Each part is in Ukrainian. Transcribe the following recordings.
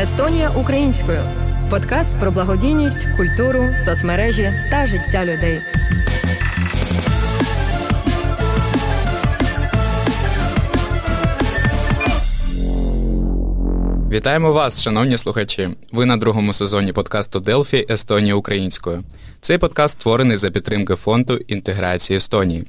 Естонія українською подкаст про благодійність, культуру, соцмережі та життя людей. Вітаємо вас, шановні слухачі. Ви на другому сезоні подкасту Делфі Естонія українською. Цей подкаст створений за підтримки фонду інтеграції Естонії.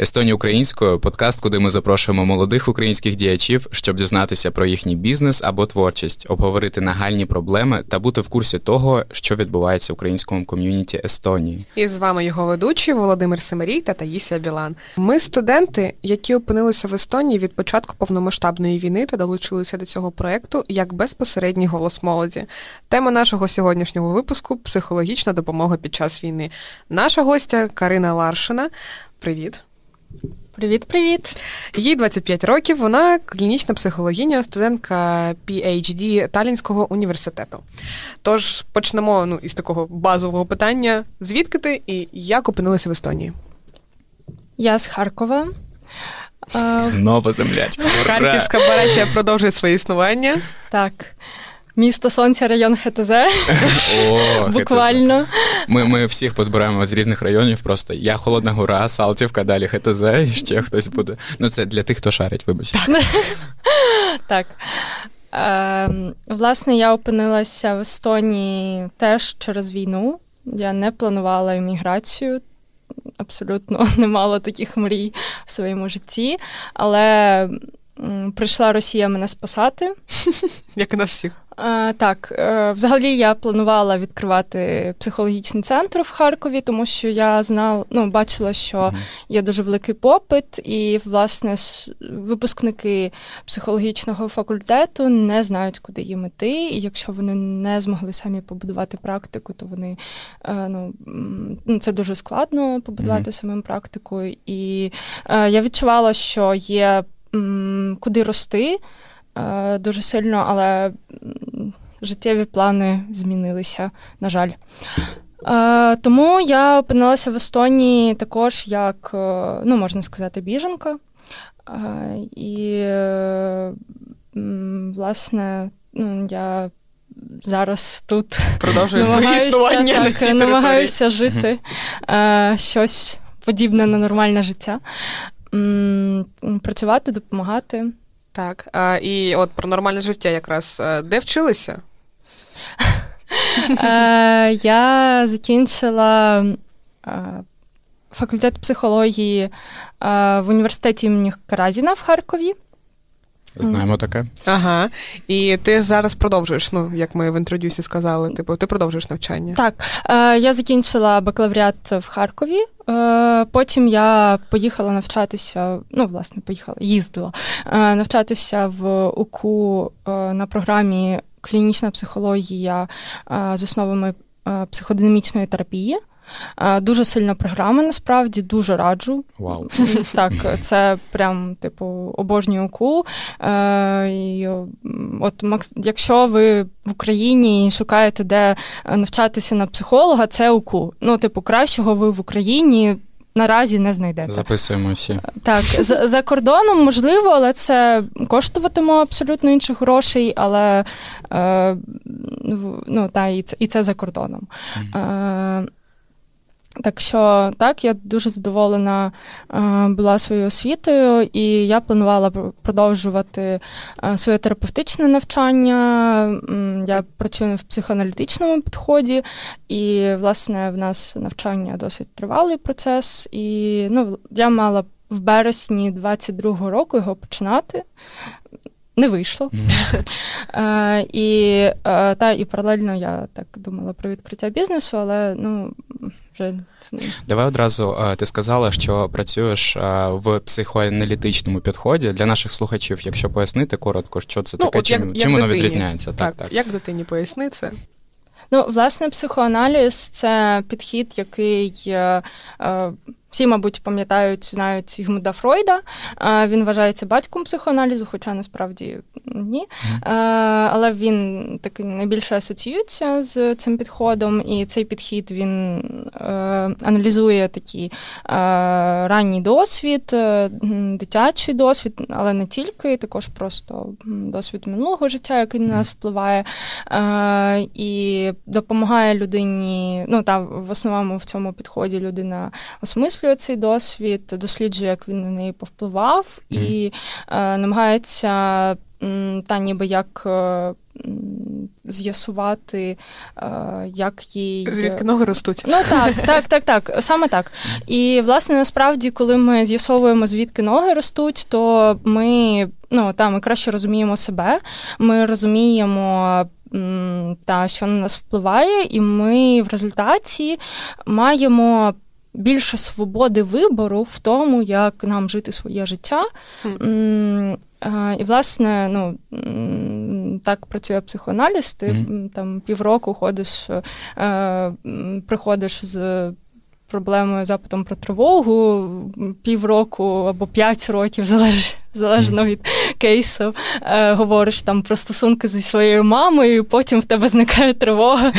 Естонія українською подкаст, куди ми запрошуємо молодих українських діячів, щоб дізнатися про їхній бізнес або творчість, обговорити нагальні проблеми та бути в курсі того, що відбувається в українському ком'юніті Естонії. І з вами його ведучі Володимир Семерій та Таїсія Білан. Ми студенти, які опинилися в Естонії від початку повномасштабної війни та долучилися до цього проекту як безпосередній голос молоді. Тема нашого сьогоднішнього випуску психологічна допомога під час війни. Наша гостя Карина Ларшина. Привіт. Привіт-привіт. Їй 25 років. Вона клінічна психологиня, студентка PhD Талінського університету. Тож почнемо ну, із такого базового питання: звідки ти і як опинилася в Естонії? Я з Харкова. Знову землячка. Харківська братія продовжує своє існування. Так. Місто Сонця, район ХТЗ. О, Буквально. ХТЗ. Ми ми всіх позбираємо з різних районів. Просто я Холодна Гора, Салтівка, далі ХТЗ, і ще хтось буде. Ну, це для тих, хто шарить, вибачте. Так. так. Е, власне, я опинилася в Естонії теж через війну. Я не планувала імміграцію. Абсолютно не мала таких мрій в своєму житті, але прийшла Росія мене спасати. Як і нас всіх. А, Так, е, взагалі я планувала відкривати психологічний центр в Харкові, тому що я знала, ну, бачила, що є дуже великий попит, і, власне, випускники психологічного факультету не знають, куди їм іти. І якщо вони не змогли самі побудувати практику, то вони е, ну, ну це дуже складно побудувати mm-hmm. самим практику. І е, я відчувала, що є куди рости е, дуже сильно, але життєві плани змінилися, на жаль. Е, тому я опинилася в Естонії також як, е, ну, можна сказати, біженка. І, власне, ну, я зараз тут продовжую своє існування. Так, на намагаюся жити щось подібне на нормальне життя працювати, допомагати. Так. А, І от про нормальне життя якраз е, де вчилися? Е, я закінчила е, факультет психології в університеті імені Каразіна в Харкові. Знаємо таке. Ага. І ти зараз продовжуєш, ну, як ми в інтродюсі сказали, типу, ти продовжуєш навчання. Так. Е, Я закінчила бакалавріат в Харкові. Е, Потім я поїхала навчатися, ну, власне, поїхала, їздила е, навчатися в УКУ е, на програмі клінічна психологія е, з основами е, психодинамічної терапії. Дуже сильна програма, насправді, дуже раджу. Вау. Так, це прям, типу, обожнюю укул. І От якщо ви в Україні шукаєте, де навчатися на психолога, це УКУ. Ну, типу, кращого ви в Україні. Наразі не знайдете. Записуємо всі. Так, за за кордоном можливо, але це коштуватиме абсолютно інших грошей, але е, ну, та, і це і це за кордоном. Mm-hmm. Е, так що так, я дуже задоволена е, була своєю освітою, і я планувала продовжувати е, своє терапевтичне навчання. Я працюю в психоаналітичному підході, і, власне, в нас навчання досить тривалий процес. І ну, я мала в березні 22-го року його починати. Не вийшло. Mm. І та, і паралельно я так думала про відкриття бізнесу, але ну вже Давай одразу ти сказала, що працюєш в психоаналітичному підході для наших слухачів, якщо пояснити коротко, що це ну, таке, от чим, як, чим як воно відрізняється? Так, так, так. Як дитині поясни це? Ну, власне, психоаналіз це підхід, який е, всі, мабуть, пам'ятають, знають Сігмунда Фройда. Він вважається батьком психоаналізу, хоча насправді ні. Але він такий найбільше асоціюється з цим підходом, і цей підхід він аналізує такий ранній досвід, дитячий досвід, але не тільки, також просто досвід минулого життя, який на нас впливає, і допомагає людині. Ну та в основному в цьому підході людина осмислює цей досвід, досліджує, як він на неї повпливав, і намагається та ніби як. Е, з'ясувати, е, як їй звідки ноги ростуть. Ну так, так, так, так, саме так. І власне насправді, коли ми з'ясовуємо, звідки ноги ростуть, то ми ну та ми краще розуміємо себе, ми розуміємо. Та що на нас впливає, і ми в результаті маємо більше свободи вибору в тому, як нам жити своє життя. Mm. І, власне, ну так працює психоаналіз. Ти mm. там півроку ходиш, е, приходиш з проблемою запитом про тривогу, півроку або п'ять років залежить залежно від кейсу, е, говориш там про стосунки зі своєю мамою, і потім в тебе зникає тривога.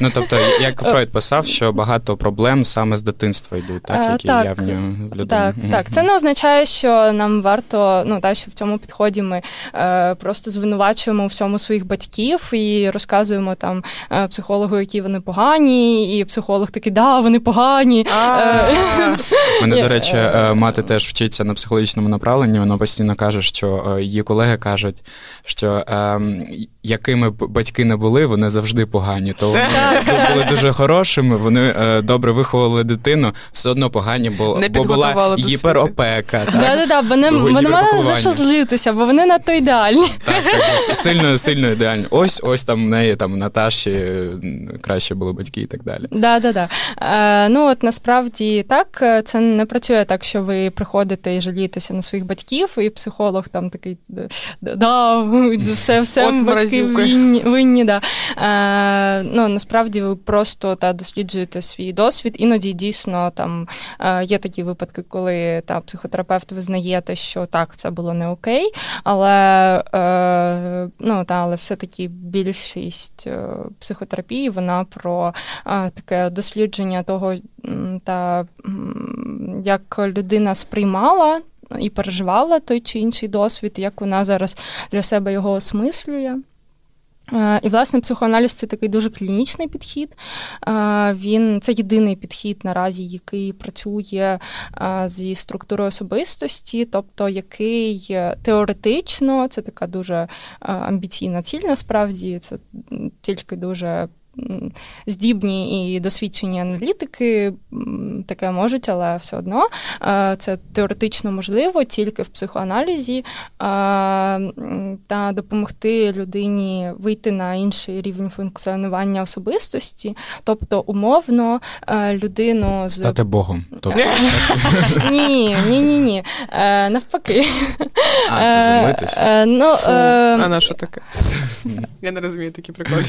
Ну тобто, як Фройд писав, що багато проблем саме з дитинства йдуть, так е, які так, явні в людині. Так, так. Це не означає, що нам варто, ну так, що в цьому підході ми е, просто звинувачуємо всьому своїх батьків і розказуємо там е, психологу, які вони погані, і психолог такий, да, вони погані. Мене, до речі, мати теж вчиться на психологічному направленні, вона постійно каже, що е, її колеги кажуть, що ем, якими б батьки не були, вони завжди погані. То вони були дуже хорошими, вони е, добре виховували дитину, все одно погані, бо не бо була гіперопека. Так, Вони мали за що злитися, бо вони надто ідеальні. Так, так, сильно сильно ідеальні. Ось ось там в неї там Наташі краще були батьки і так далі. Да, да, да. Е, ну от насправді так, е, це не працює так, що ви приходите і жалієтеся на своїх батьків, і психолог там такий да, все, все батьки винні, винні. Да. Е, ну, Насправді ви просто та досліджуєте свій досвід. Іноді дійсно там е, є такі випадки, коли та психотерапевт визнає те, що так, це було не окей, але е, ну, та, але все-таки більшість е, психотерапії вона про е, таке дослідження того, та як людина сприймала і переживала той чи інший досвід, як вона зараз для себе його осмислює. Е, і, власне, психоаналіз це такий дуже клінічний підхід. Е, він це єдиний підхід наразі, який працює е, зі структурою особистості, тобто який теоретично це така дуже амбіційна ціль, насправді це тільки дуже здібні і досвідчені аналітики таке можуть, але все одно це теоретично можливо тільки в психоаналізі та допомогти людині вийти на інший рівень функціонування особистості, тобто умовно людину з стати Богом. Тобто. Ні, ні, ні, ні. Навпаки. А, це? Е, ну, А на що таке? Я не розумію такі приколи.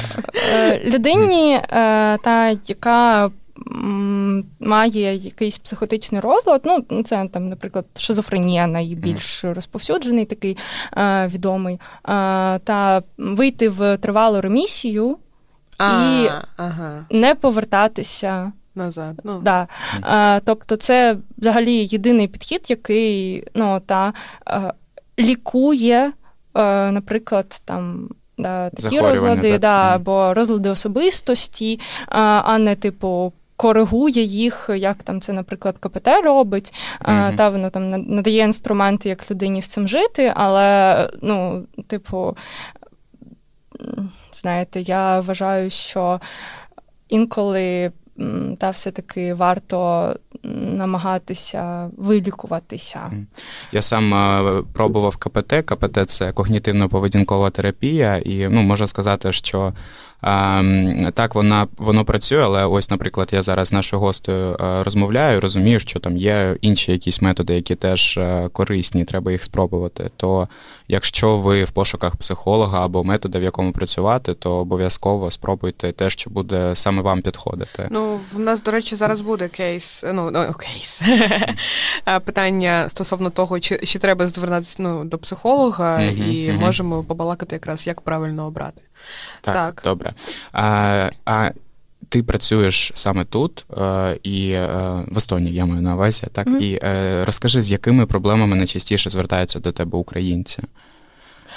Людині людині, е, та яка має якийсь психотичний розлад, ну це там, наприклад, шизофренія найбільш розповсюджений, такий е, відомий, е, та вийти в тривалу ремісію і ага. не повертатися. Назад. Ну. Да. А, Тобто, це взагалі єдиний підхід, який ну, та, лікує, наприклад, там такі розлади, так. да, або розлади особистості, а, не типу. Коригує їх, як там це, наприклад, КПТ робить, mm-hmm. та воно там надає інструменти, як людині з цим жити, але, ну, типу, знаєте, я вважаю, що інколи та все-таки варто намагатися вилікуватися. Я сам е, пробував КПТ. КПТ це когнітивно-поведінкова терапія, і ну, можу сказати, що Так, вона воно працює, але ось, наприклад, я зараз з нашою гостею розмовляю, розумію, що там є інші якісь методи, які теж корисні, треба їх спробувати. То якщо ви в пошуках психолога або метода, в якому працювати, то обов'язково спробуйте те, що буде саме вам підходити. Ну, в нас, до речі, зараз буде кейс. Ну, ну кейс питання стосовно того, чи чи треба звернутися ну, до психолога, mm-hmm, і mm-hmm. можемо побалакати якраз як правильно обрати. Так, так. добре. А, а ти працюєш саме тут е, і е, в Естонії, я маю на увазі, так? Mm-hmm. І е, розкажи, з якими проблемами найчастіше звертаються до тебе українці?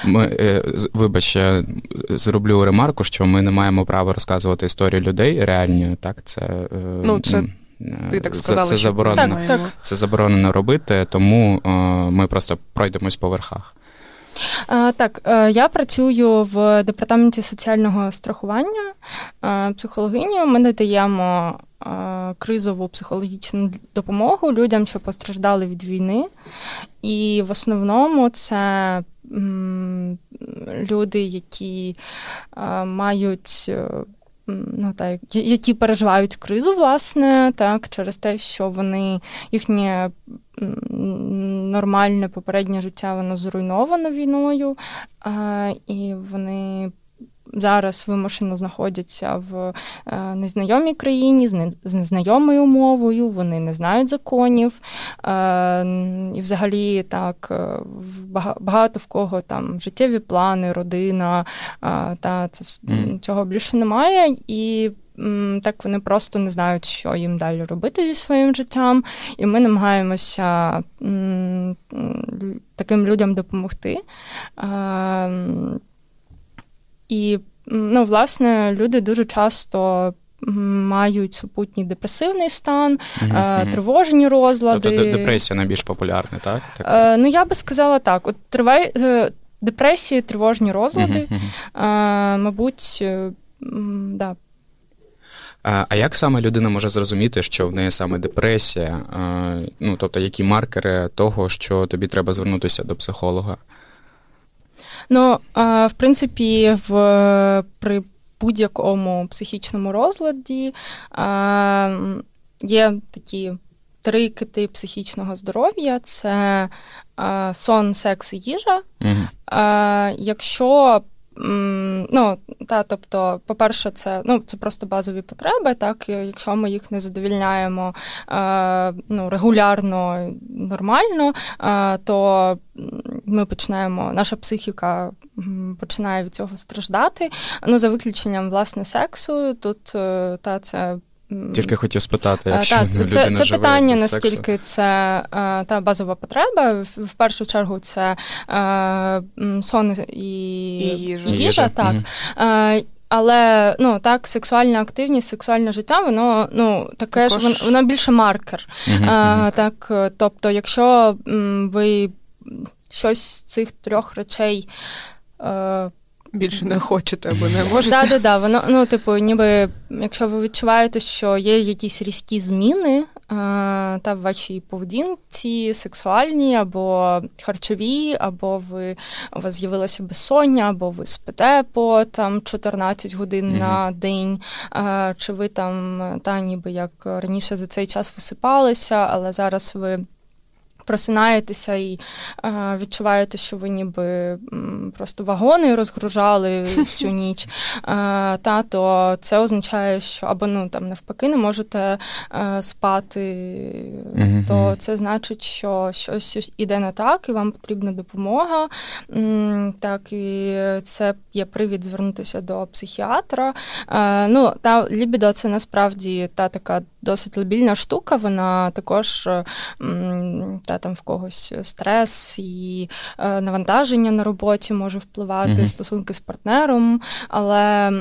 Ми, Вибач, зроблю ремарку, що ми не маємо права розказувати історію людей реальні, так? Це ну, це ти так сказала, це, це заборонено. Так, так. Це заборонено робити, тому ми просто пройдемось по верхах. Так, е, я працюю в департаменті соціального страхування е, психологиню. Ми надаємо е, кризову психологічну допомогу людям, що постраждали від війни. І в основному це люди, які мають ну так, які переживають кризу, власне, так, через те, що вони їхнє нормальне попереднє життя воно зруйновано війною, а, і вони зараз вимушено знаходяться в е, незнайомій країні з незнайомою мовою, вони не знають законів. Е, і взагалі так е, багато в кого там життєві плани, родина, та це цього більше немає. І так вони просто не знають, що їм далі робити зі своїм життям, і ми намагаємося таким людям допомогти. І, ну, власне, люди дуже часто. Мають супутній депресивний стан, uh-huh. тривожні розлади. Тобто депресія найбільш популярна, так? так? Е, ну, я би сказала так: от тривай, е, депресії, тривожні розлади, е, мабуть, да. А як саме людина може зрозуміти, що в неї саме депресія? Ну, тобто, які маркери того, що тобі треба звернутися до психолога? Ну, в принципі, в при будь-якому психічному розладі є такі три кити психічного здоров'я: це сон, секс і їжа. Угу. Якщо Ну, та, тобто, по-перше, це ну, це просто базові потреби. Так, Якщо ми їх не задовільняємо е, ну, регулярно, нормально, е, то ми починаємо, наша психіка починає від цього страждати. Ну, За виключенням власне сексу, тут е, та це тільки хотів спитати, якщо так, людина це, це питання, без наскільки сексу. це е, та базова потреба. В першу чергу це е, сон і, і їжа. І їжа так. Угу. Але ну так, сексуальна активність, сексуальне життя, воно ну таке Також... ж воно, воно більше маркер. Uh-huh, uh-huh. Так, тобто, якщо ви щось з цих трьох речей більше не хочете або не можете. Так, так, так. Воно, ну, типу, ніби, якщо ви відчуваєте, що є якісь різкі зміни та в вашій поведінці, сексуальні або харчові, або ви у вас з'явилося безсоння, або ви спите по там 14 годин mm-hmm. на день, чи ви там та ніби як раніше за цей час висипалися, але зараз ви просинаєтеся і е, відчуваєте, що ви ніби просто вагони розгружали всю ніч, е, та, то це означає, що або ну там навпаки не можете е, спати, то це значить, що щось іде не так, і вам потрібна допомога. Так, і це є привід звернутися до психіатра. Е, ну, та лібідо це насправді та така досить лабільна штука, вона також та там в когось стрес і е, навантаження на роботі може впливати, mm-hmm. стосунки з партнером, але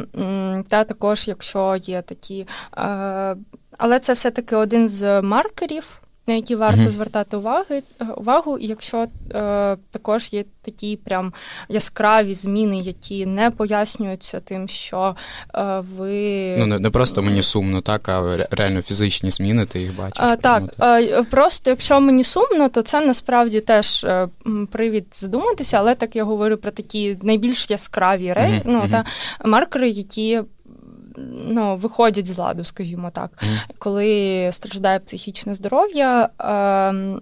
та також, якщо є такі. Е, але це все-таки один з маркерів. На які варто mm-hmm. звертати уваги увагу. Якщо е, також є такі прям яскраві зміни, які не пояснюються тим, що е, ви ну не, не просто мені сумно, так а реально фізичні зміни. Ти їх бачиш. А, так, так, просто якщо мені сумно, то це насправді теж е, привід задуматися, але так я говорю про такі найбільш яскраві рей, mm-hmm. ну та маркери, які ну, виходять з ладу, скажімо так, mm. коли страждає психічне здоров'я. Е,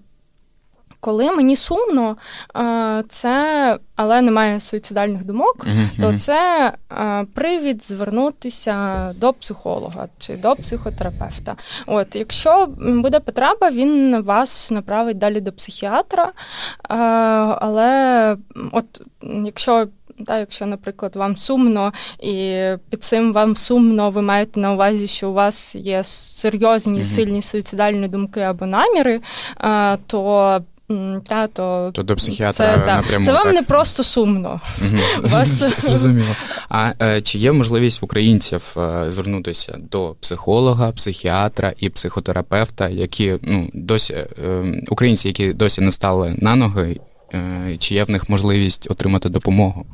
коли мені сумно, е, це, але немає суїцидальних думок, mm-hmm. то це е, привід звернутися до психолога чи до психотерапевта. От, Якщо буде потреба, він вас направить далі до психіатра. Е, але от якщо та, Якщо, наприклад, вам сумно, і під цим вам сумно, ви маєте на увазі, що у вас є серйозні, mm-hmm. сильні суїцидальні думки або наміри, то та, то, то до психіатра це, напряму. Це вам так? не просто сумно. Вас... Зрозуміло. А е, чи є можливість в українців е, звернутися до психолога, психіатра і психотерапевта, які ну, досі е, українці, які досі не стали на ноги, чи є в них можливість отримати допомогу?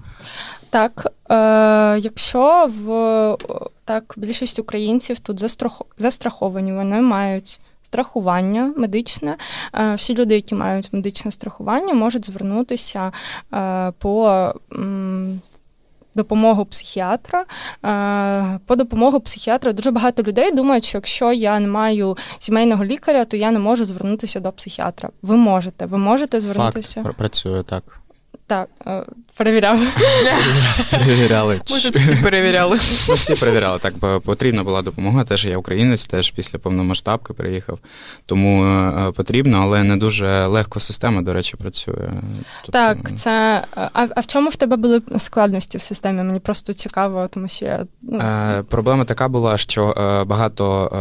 Так, е, якщо в так більшість українців тут застрах, застраховані, вони мають страхування медичне. Е, всі люди, які мають медичне страхування, можуть звернутися е, по. М, Допомогу психіатра. Е, по допомогу психіатра дуже багато людей думають, що якщо я не маю сімейного лікаря, то я не можу звернутися до психіатра. Ви можете, ви можете звернутися. Факт, Працює так. Так, е, перевіряв. Перевіряли. Тут всі перевіряли. Ми всі перевіряли. Так, бо потрібна була допомога. Теж я українець, теж після повномасштабки приїхав. Тому е, потрібно, але не дуже легко система, до речі, працює. Тобто... Так, це. А, а в чому в тебе були складності в системі? Мені просто цікаво, тому що я. Ну, е, Проблема така була, що е, багато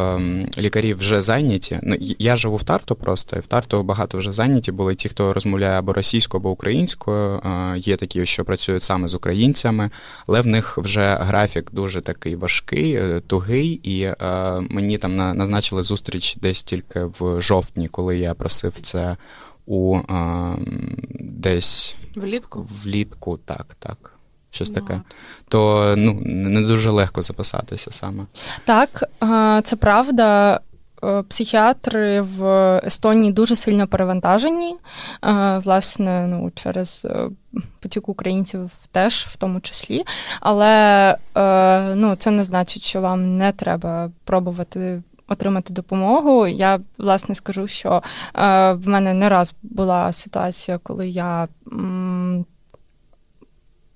е, лікарів вже зайняті. Ну, Я живу в Тарту просто, і в Тарту багато вже зайняті були ті, хто розмовляє або російською, або українською. Є такі, що працюють саме з українцями, але в них вже графік дуже такий важкий, е, тугий, і е, мені там назначили зустріч десь тільки в жовтні, коли я просив це у е, десь влітку. Влітку, так, так. Щось ну, таке, то ну не дуже легко записатися саме. Так, це правда. Е, психіатри в Естонії дуже сильно перевантажені, е, власне, ну, через е, потік українців теж в тому числі. Але ну, це не значить, що вам не треба пробувати. Отримати допомогу. Я власне скажу, що е, в мене не раз була ситуація, коли я м,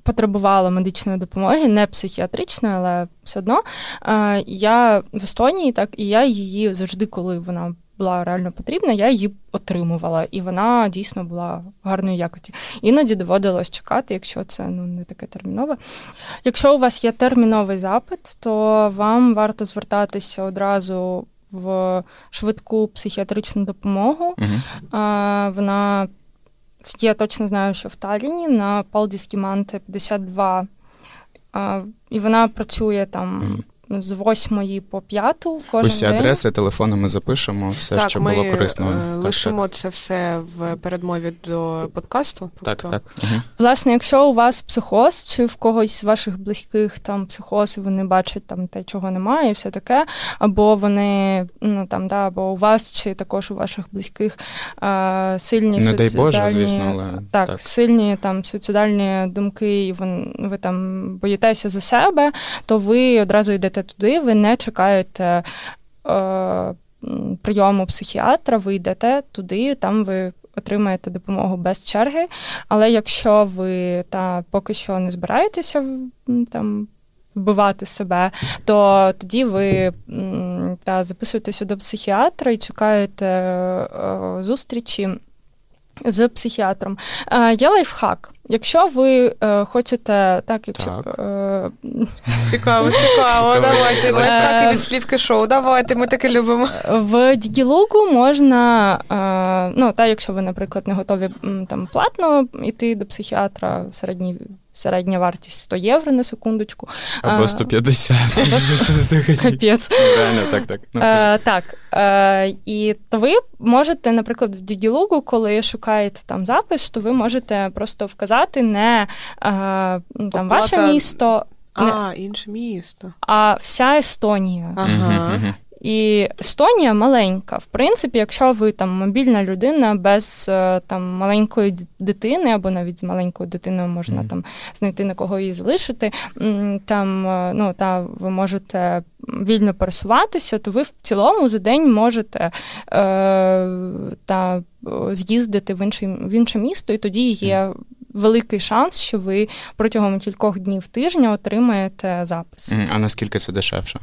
потребувала медичної допомоги, не психіатричної, але все одно. Я в Естонії, так і я її завжди, коли вона. Була реально потрібна, я її отримувала, і вона дійсно була гарної якості. Іноді доводилось чекати, якщо це ну не таке термінове. Якщо у вас є терміновий запит, то вам варто звертатися одразу в швидку психіатричну допомогу. Угу. Вона я точно знаю, що в Талліні на Палдіській Манте 52, і вона працює там з 8 по 5 кожен Усі день. адреси, телефони ми запишемо, все, так, що ми було корисно. Е, лишимо так, це все в передмові до подкасту. Так, тобто... так. Угу. Власне, якщо у вас психоз, чи в когось з ваших близьких там психоз, і вони бачать там те, чого немає, і все таке, або вони, ну там, да, або у вас, чи також у ваших близьких а, сильні Не дай Боже, звісно, але так, так, сильні там суїцидальні думки, і ви, ви там боїтеся за себе, то ви одразу йдете йдете туди, ви не чекаєте е, прийому психіатра, ви йдете туди, там ви отримаєте допомогу без черги. Але якщо ви та поки що не збираєтеся там. Вбивати себе, то тоді ви та, записуєтеся до психіатра і чекаєте е, зустрічі з психіатром. Е, є лайфхак. Якщо ви е, хочете, так, якщо Так. Е, Цікаво, цікаво. Давайте Е, лайфхаки від слівки шоу. Давайте, ми таке любимо. в Дігілугу можна, е, ну та якщо ви, наприклад, не готові там платно йти до психіатра, середній, середня вартість 100 євро на секундочку. Або А, 150. Капець. Реально, так, так. Ну, Е, так, е, і то ви можете, наприклад, в Дігілугу, коли шукаєте там запис, то ви можете просто вказати не е, там ваше Оплата- місто, не, А, інше місто. а вся Естонія. Ага. І Естонія маленька. В принципі, якщо ви там мобільна людина без е, там маленької дитини, або навіть з маленькою дитиною можна Мгм. там знайти на кого її залишити, там е, ну та ви можете вільно пересуватися, то ви в цілому за день можете е, та з'їздити в інше, в інше місто, і тоді є. Великий шанс, що ви протягом кількох днів тижня отримаєте запис. А наскільки це дешевше?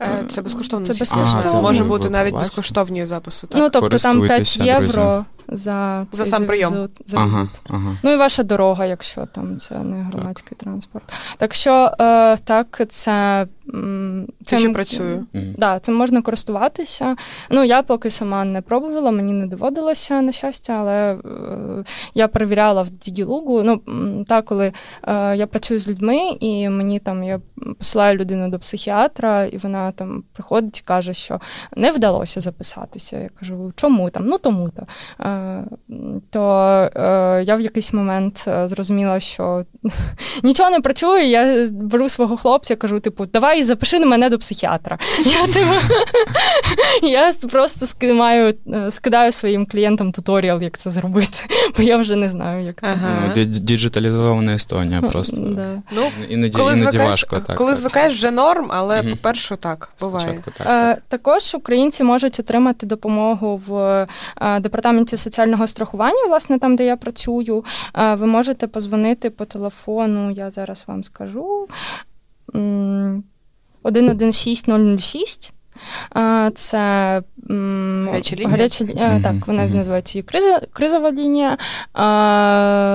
Е, Це безкоштовно. Це безкоштовно. А, це Може бути навіть безкоштовні записи. Так? Ну, тобто там 5 євро за, За цей сам прийом. візит- за Ага, ага. Ну і ваша дорога, якщо там це не громадський транспорт. Так що е, так, це, м, Це ще працює. Да, цим можна користуватися. Ну, я поки сама не пробувала, мені не доводилося, на щастя, але е, я перевіряла в Дігілугу. Ну, так, коли е, я працюю з людьми, і мені там я посилаю людину до психіатра, і вона там приходить і каже, що не вдалося записатися. Я кажу, чому там? Ну тому то. Е, то е, я в якийсь момент е, зрозуміла, що нічого не працює. Я беру свого хлопця, кажу, типу, давай запиши на мене до психіатра. Я, типу, я просто скидаю, е, скидаю своїм клієнтам туторіал, як це зробити, бо я вже не знаю, як це. Ага. Ну, діджиталізована Естонія просто. Да. Ну, Іноді, коли іноді звикаєш, важко. Так, коли так. звикаєш, вже норм, але Мгм. по-перше, так, буває. Спочатку так. Так. Також українці можуть отримати допомогу в департаменті соціального страхування, власне, там, де я працюю. Е, Ви можете позвонити по телефону, я зараз вам скажу. м, 116006. Е, Це Гаряча лінія? гаряча е, так, вона називається її криза, кризова лінія.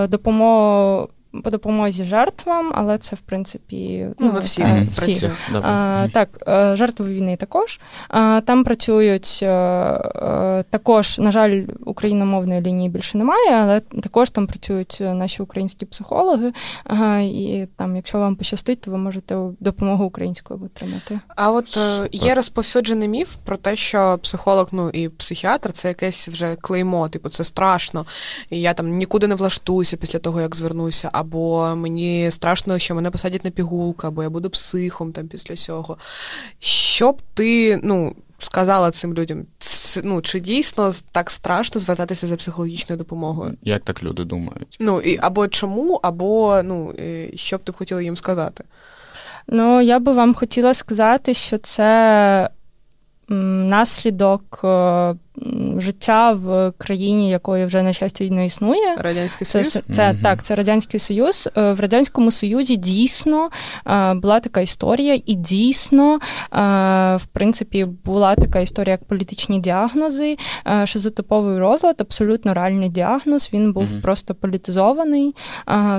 Допомога по допомозі жертвам, але це в принципі Ну, ми всі Мгм. всі. Добре. А, так, е, жертви війни також. А, Там працюють е, е, також, на жаль, україномовної лінії більше немає, але також там працюють наші українські психологи. Ага, І там, якщо вам пощастить, то ви можете допомогу українською отримати. А от е, є розповсюджений міф про те, що психолог, ну і психіатр це якесь вже клеймо, типу, це страшно. І я там нікуди не влаштуюся після того, як звернуся, або мені страшно, що мене посадять на пігулку, або я буду психом там після цього. Що б ти, ну. Сказала цим людям, Ц- ну чи дійсно так страшно звертатися за психологічною допомогою? Як так люди думають? Ну і або чому, або ну і що б ти б хотіла їм сказати? Ну, я би вам хотіла сказати, що це наслідок е, життя в країні, якої вже на щастя не існує. Радянський Союз? це, це Мгм. так, це радянський союз. Е, В радянському союзі дійсно е, була така історія, і дійсно, в принципі, була така історія, як політичні діагнози. Шизотиповий розлад, абсолютно реальний діагноз. Він був Мгм. просто політизований,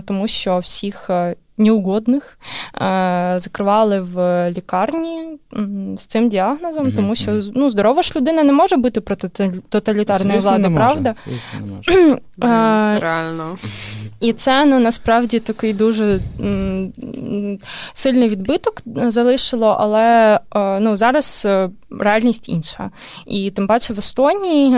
тому що всіх. Неугодних е, закривали в лікарні з цим діагнозом, Мгм, тому що ну, здорова ж людина не може бути проти тоталітарної Звісно, влади, не може. правда? Звісно, не може. Блін, Е, Реально. і це ну насправді такий дуже м, сильний відбиток залишило, але е, ну зараз реальність інша. І тим паче в Естонії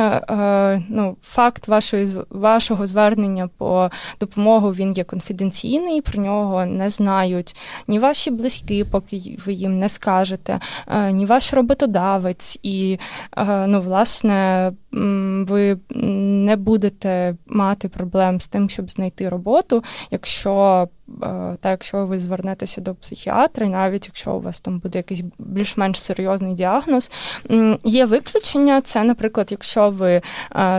ну, факт вашої вашого звернення по допомогу він є конфіденційний. Про нього не знають ні ваші близькі, поки ви їм не скажете, е, ні ваш роботодавець. І е, ну, власне, ви не будете мати проблем з тим, щоб знайти роботу, якщо та якщо ви звернетеся до психіатра, і навіть якщо у вас там буде якийсь більш-менш серйозний діагноз, є виключення. Це, наприклад, якщо ви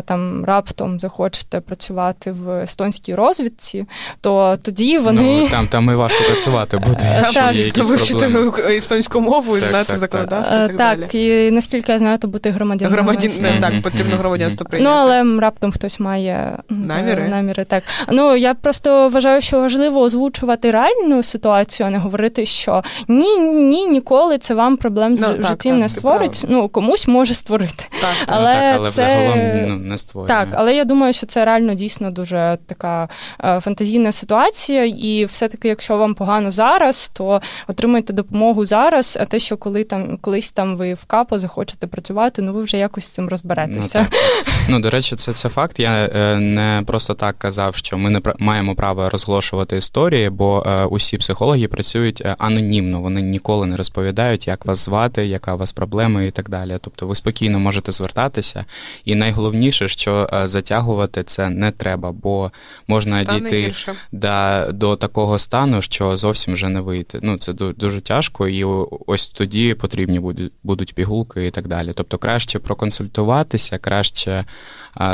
там раптом захочете працювати в естонській розвідці, то тоді вони Ну, там там і важко працювати буде. Так, вивчити естонську мову і знати законодавство. Так, так, і наскільки я знаю, то бути громадянином. Громадян, так, потрібно громадянство прийняти. Ну, але раптом хтось має наміри. наміри. Так. Ну, я просто вважаю, що важливо озвучувати реальну ситуацію, а не говорити, що ні, ні, ніколи це вам проблем ну, в житті так, не створить. Ну, комусь може створити. Так, але так, але це... загалом ну, не створює. Так, але я думаю, що це реально дійсно дуже така е, фантазійна ситуація, і все-таки, якщо вам погано зараз, то отримайте допомогу зараз, а те, що коли там колись там ви в капо захочете працювати, ну ви вже якось з цим розберетеся. Ну, ну до речі, це це факт. Я е, не просто так казав, що ми не маємо права розголошувати історії, бо е, усі психологи працюють е, анонімно. Вони ніколи не розповідають, як вас звати, яка у вас проблема і так далі. Тобто, ви спокійно можете звертатися. І найголовніше, що затягувати це не треба, бо можна Стане дійти да, до такого стану, що зовсім вже не вийти. Ну це дуже тяжко, і ось тоді потрібні будуть будуть пігулки і так далі. Тобто, краще проконсультуватися, краще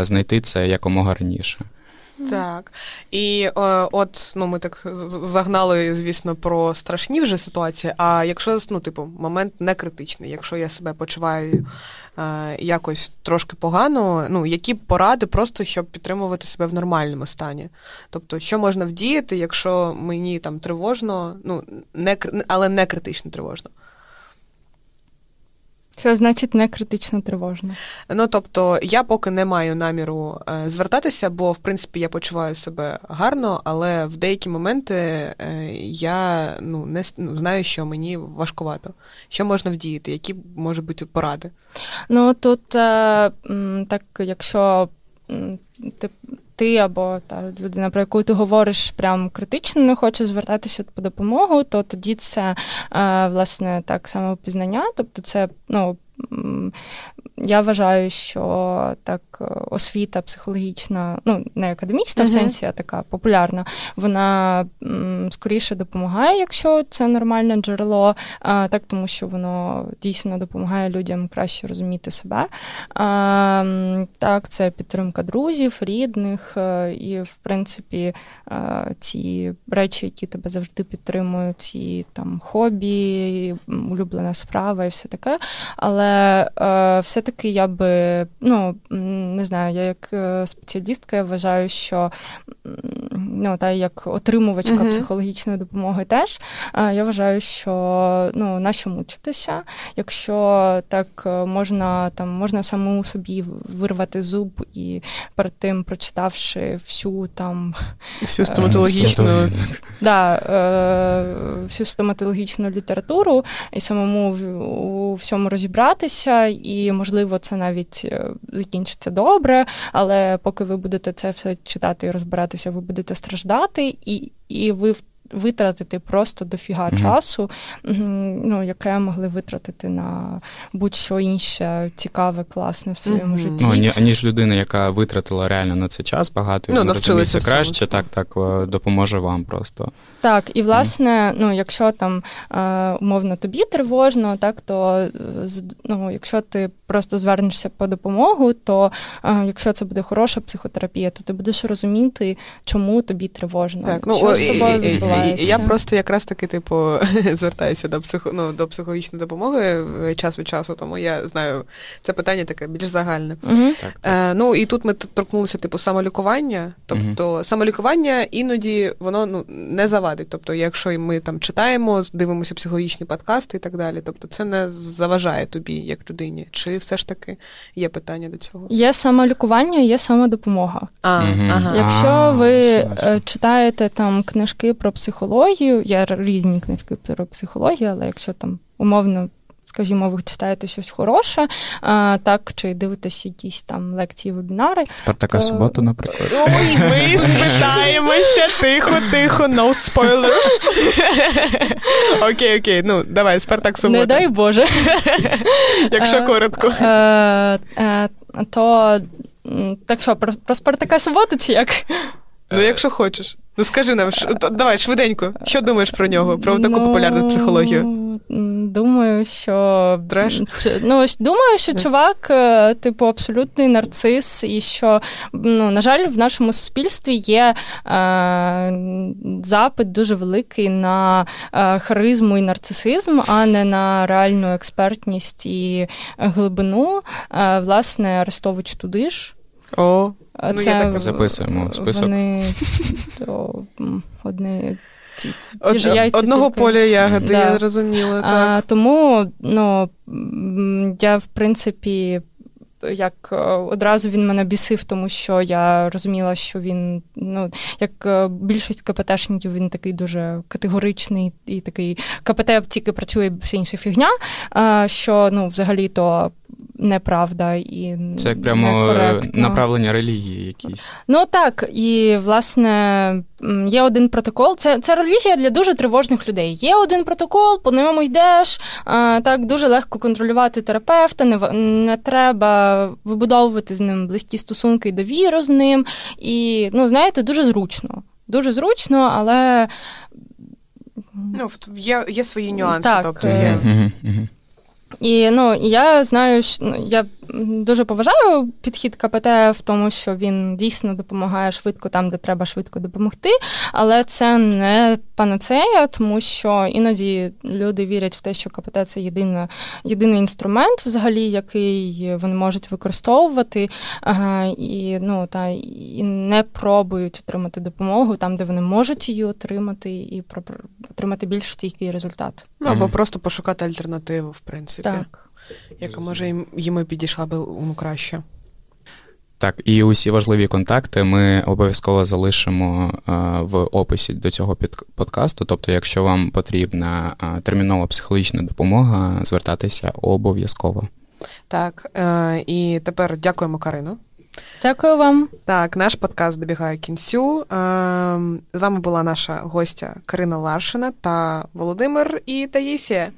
знайти це якомога раніше. Так. І е, от ну ми так загнали, звісно, про страшні вже ситуації. А якщо ну, типу, момент не критичний, якщо я себе почуваю е, якось трошки погано, ну які поради просто щоб підтримувати себе в нормальному стані? Тобто, що можна вдіяти, якщо мені там тривожно, ну не але не критично тривожно? Що значить не критично тривожно? Ну тобто я поки не маю наміру е, звертатися, бо в принципі я почуваю себе гарно, але в деякі моменти е, я ну не ну, знаю, що мені важкувато. Що можна вдіяти, які можуть бути поради? Ну тут е, так, якщо ти ти або та людина, про яку ти говориш, прям критично не хоче звертатися по допомогу, то тоді це е, власне так само пізнання, тобто це ну. Я вважаю, що так е, освіта психологічна, ну не академічна uh-huh. в сенсі, а така популярна, вона м, скоріше допомагає, якщо це нормальне джерело, а, так тому що воно дійсно допомагає людям краще розуміти себе. А, Так, це підтримка друзів, рідних, е, і в принципі е, ці речі, які тебе завжди підтримують, і там хобі, і улюблена справа, і все таке. Але все все-таки я би, ну не знаю, я як е, спеціалістка я вважаю, що ну, та як отримувачка uh-huh. психологічної допомоги теж, я вважаю, що ну, нащо мучитися, якщо так е, можна там можна самому собі вирвати зуб і перед тим прочитавши всю там всю е, стоматологічну да, всю стоматологічну літературу і самому у всьому розібратися, і можливо це навіть е, закінчиться добре, але поки ви будете це все читати і розбиратися, ви будете страждати, і, і ви витратити просто дофіга mm-hmm. часу, ну, яке могли витратити на будь-що інше цікаве, класне в своєму mm-hmm. житті. Ну, аніж людина, яка витратила реально на це час багато, ну, навчилася краще, так, так е, допоможе вам просто. Так, і власне, mm-hmm. ну, якщо там е, умовно тобі тривожно, так, то е, ну, якщо ти просто звернешся по допомогу, то якщо це буде хороша психотерапія, то ти будеш розуміти, чому тобі тривожно. Так, ну, що з тобою відбувається. Я просто якраз таки, типу, звертаюся до психо, ну, до психологічної допомоги час від часу, тому я знаю, це питання таке більш загальне. Угу. Так, так. Е, Ну і тут ми торкнулися, типу, самолікування. Тобто, угу. самолікування іноді воно ну, не завадить. Тобто, якщо ми там читаємо, дивимося психологічні подкасти і так далі, тобто це не заважає тобі як людині. Чи все ж таки є питання до цього? Є самолікування, є самодопомога. А, угу. ага. Якщо ви а, читаєте там книжки про психологію, психологію. Є різні книжки про психологію, але якщо там умовно. Скажімо, ви читаєте щось хороше, а, так, чи дивитесь якісь там лекції, вебінари. Спартака то... суботу, наприклад. Ой, ми спитаємося, тихо, тихо, no spoilers. Окей, окей, ну давай, Спартак субота. Не дай Боже. Якщо коротко. То так що, про Спартака суботу чи як? Ну, якщо хочеш. Ну скажи нам, ш... давай швиденько. Що думаєш про нього? Про таку ну, популярну психологію? Думаю, що Треш? Ну, думаю, що чувак, е, типу, абсолютний нарцис, і що, ну, на жаль, в нашому суспільстві є е, запит дуже великий на е, харизму і нарцисизм, а не на реальну експертність і глибину. Е, власне, Арестович туди ж. О, Це ну, я так записуємо список. Вони то, одне ці, ці Од, ж яйця одного тільки. поля ягоди, да. я зрозуміла. Так. А, Тому ну, я, в принципі, як е, одразу він мене бісив, тому що я розуміла, що він, ну, як е, більшість КПТшників, він такий дуже категоричний і такий КПТ тільки працює вся інша фігня. Що ну, взагалі-то неправда і це як прямо некоректно. направлення релігії якісь. Ну так, і власне є один протокол. Це це релігія для дуже тривожних людей. Є один протокол, по ньому йдеш. А, Так дуже легко контролювати терапевта, не не треба вибудовувати з ним близькі стосунки і довіру з ним. І ну, знаєте, дуже зручно. Дуже зручно, але. Ну, є є свої нюанси. Так. тобто є. І ну я знаю, що ну, я дуже поважаю підхід КПТ в тому, що він дійсно допомагає швидко там, де треба швидко допомогти, але це не панацея, тому що іноді люди вірять в те, що КПТ це єдина, єдиний інструмент, взагалі, який вони можуть використовувати, ага, і ну та і не пробують отримати допомогу там, де вони можуть її отримати, і отримати більш стійкий результат. Ну або просто пошукати альтернативу, в принципі. Так яка може їм підійшла би ну, краще. Так, і усі важливі контакти ми обов'язково залишимо в описі до цього подкасту. Тобто, якщо вам потрібна термінова психологічна допомога, звертатися обов'язково. Так, е, і тепер дякуємо Карину. Дякую вам. Так, наш подкаст добігає кінцю. Е, з вами була наша гостя Карина Ларшина та Володимир і Таїсія.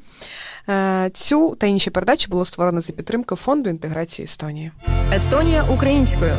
Е, цю та інші передачі було створено за підтримки фонду інтеграції Естонії. Естонія українською.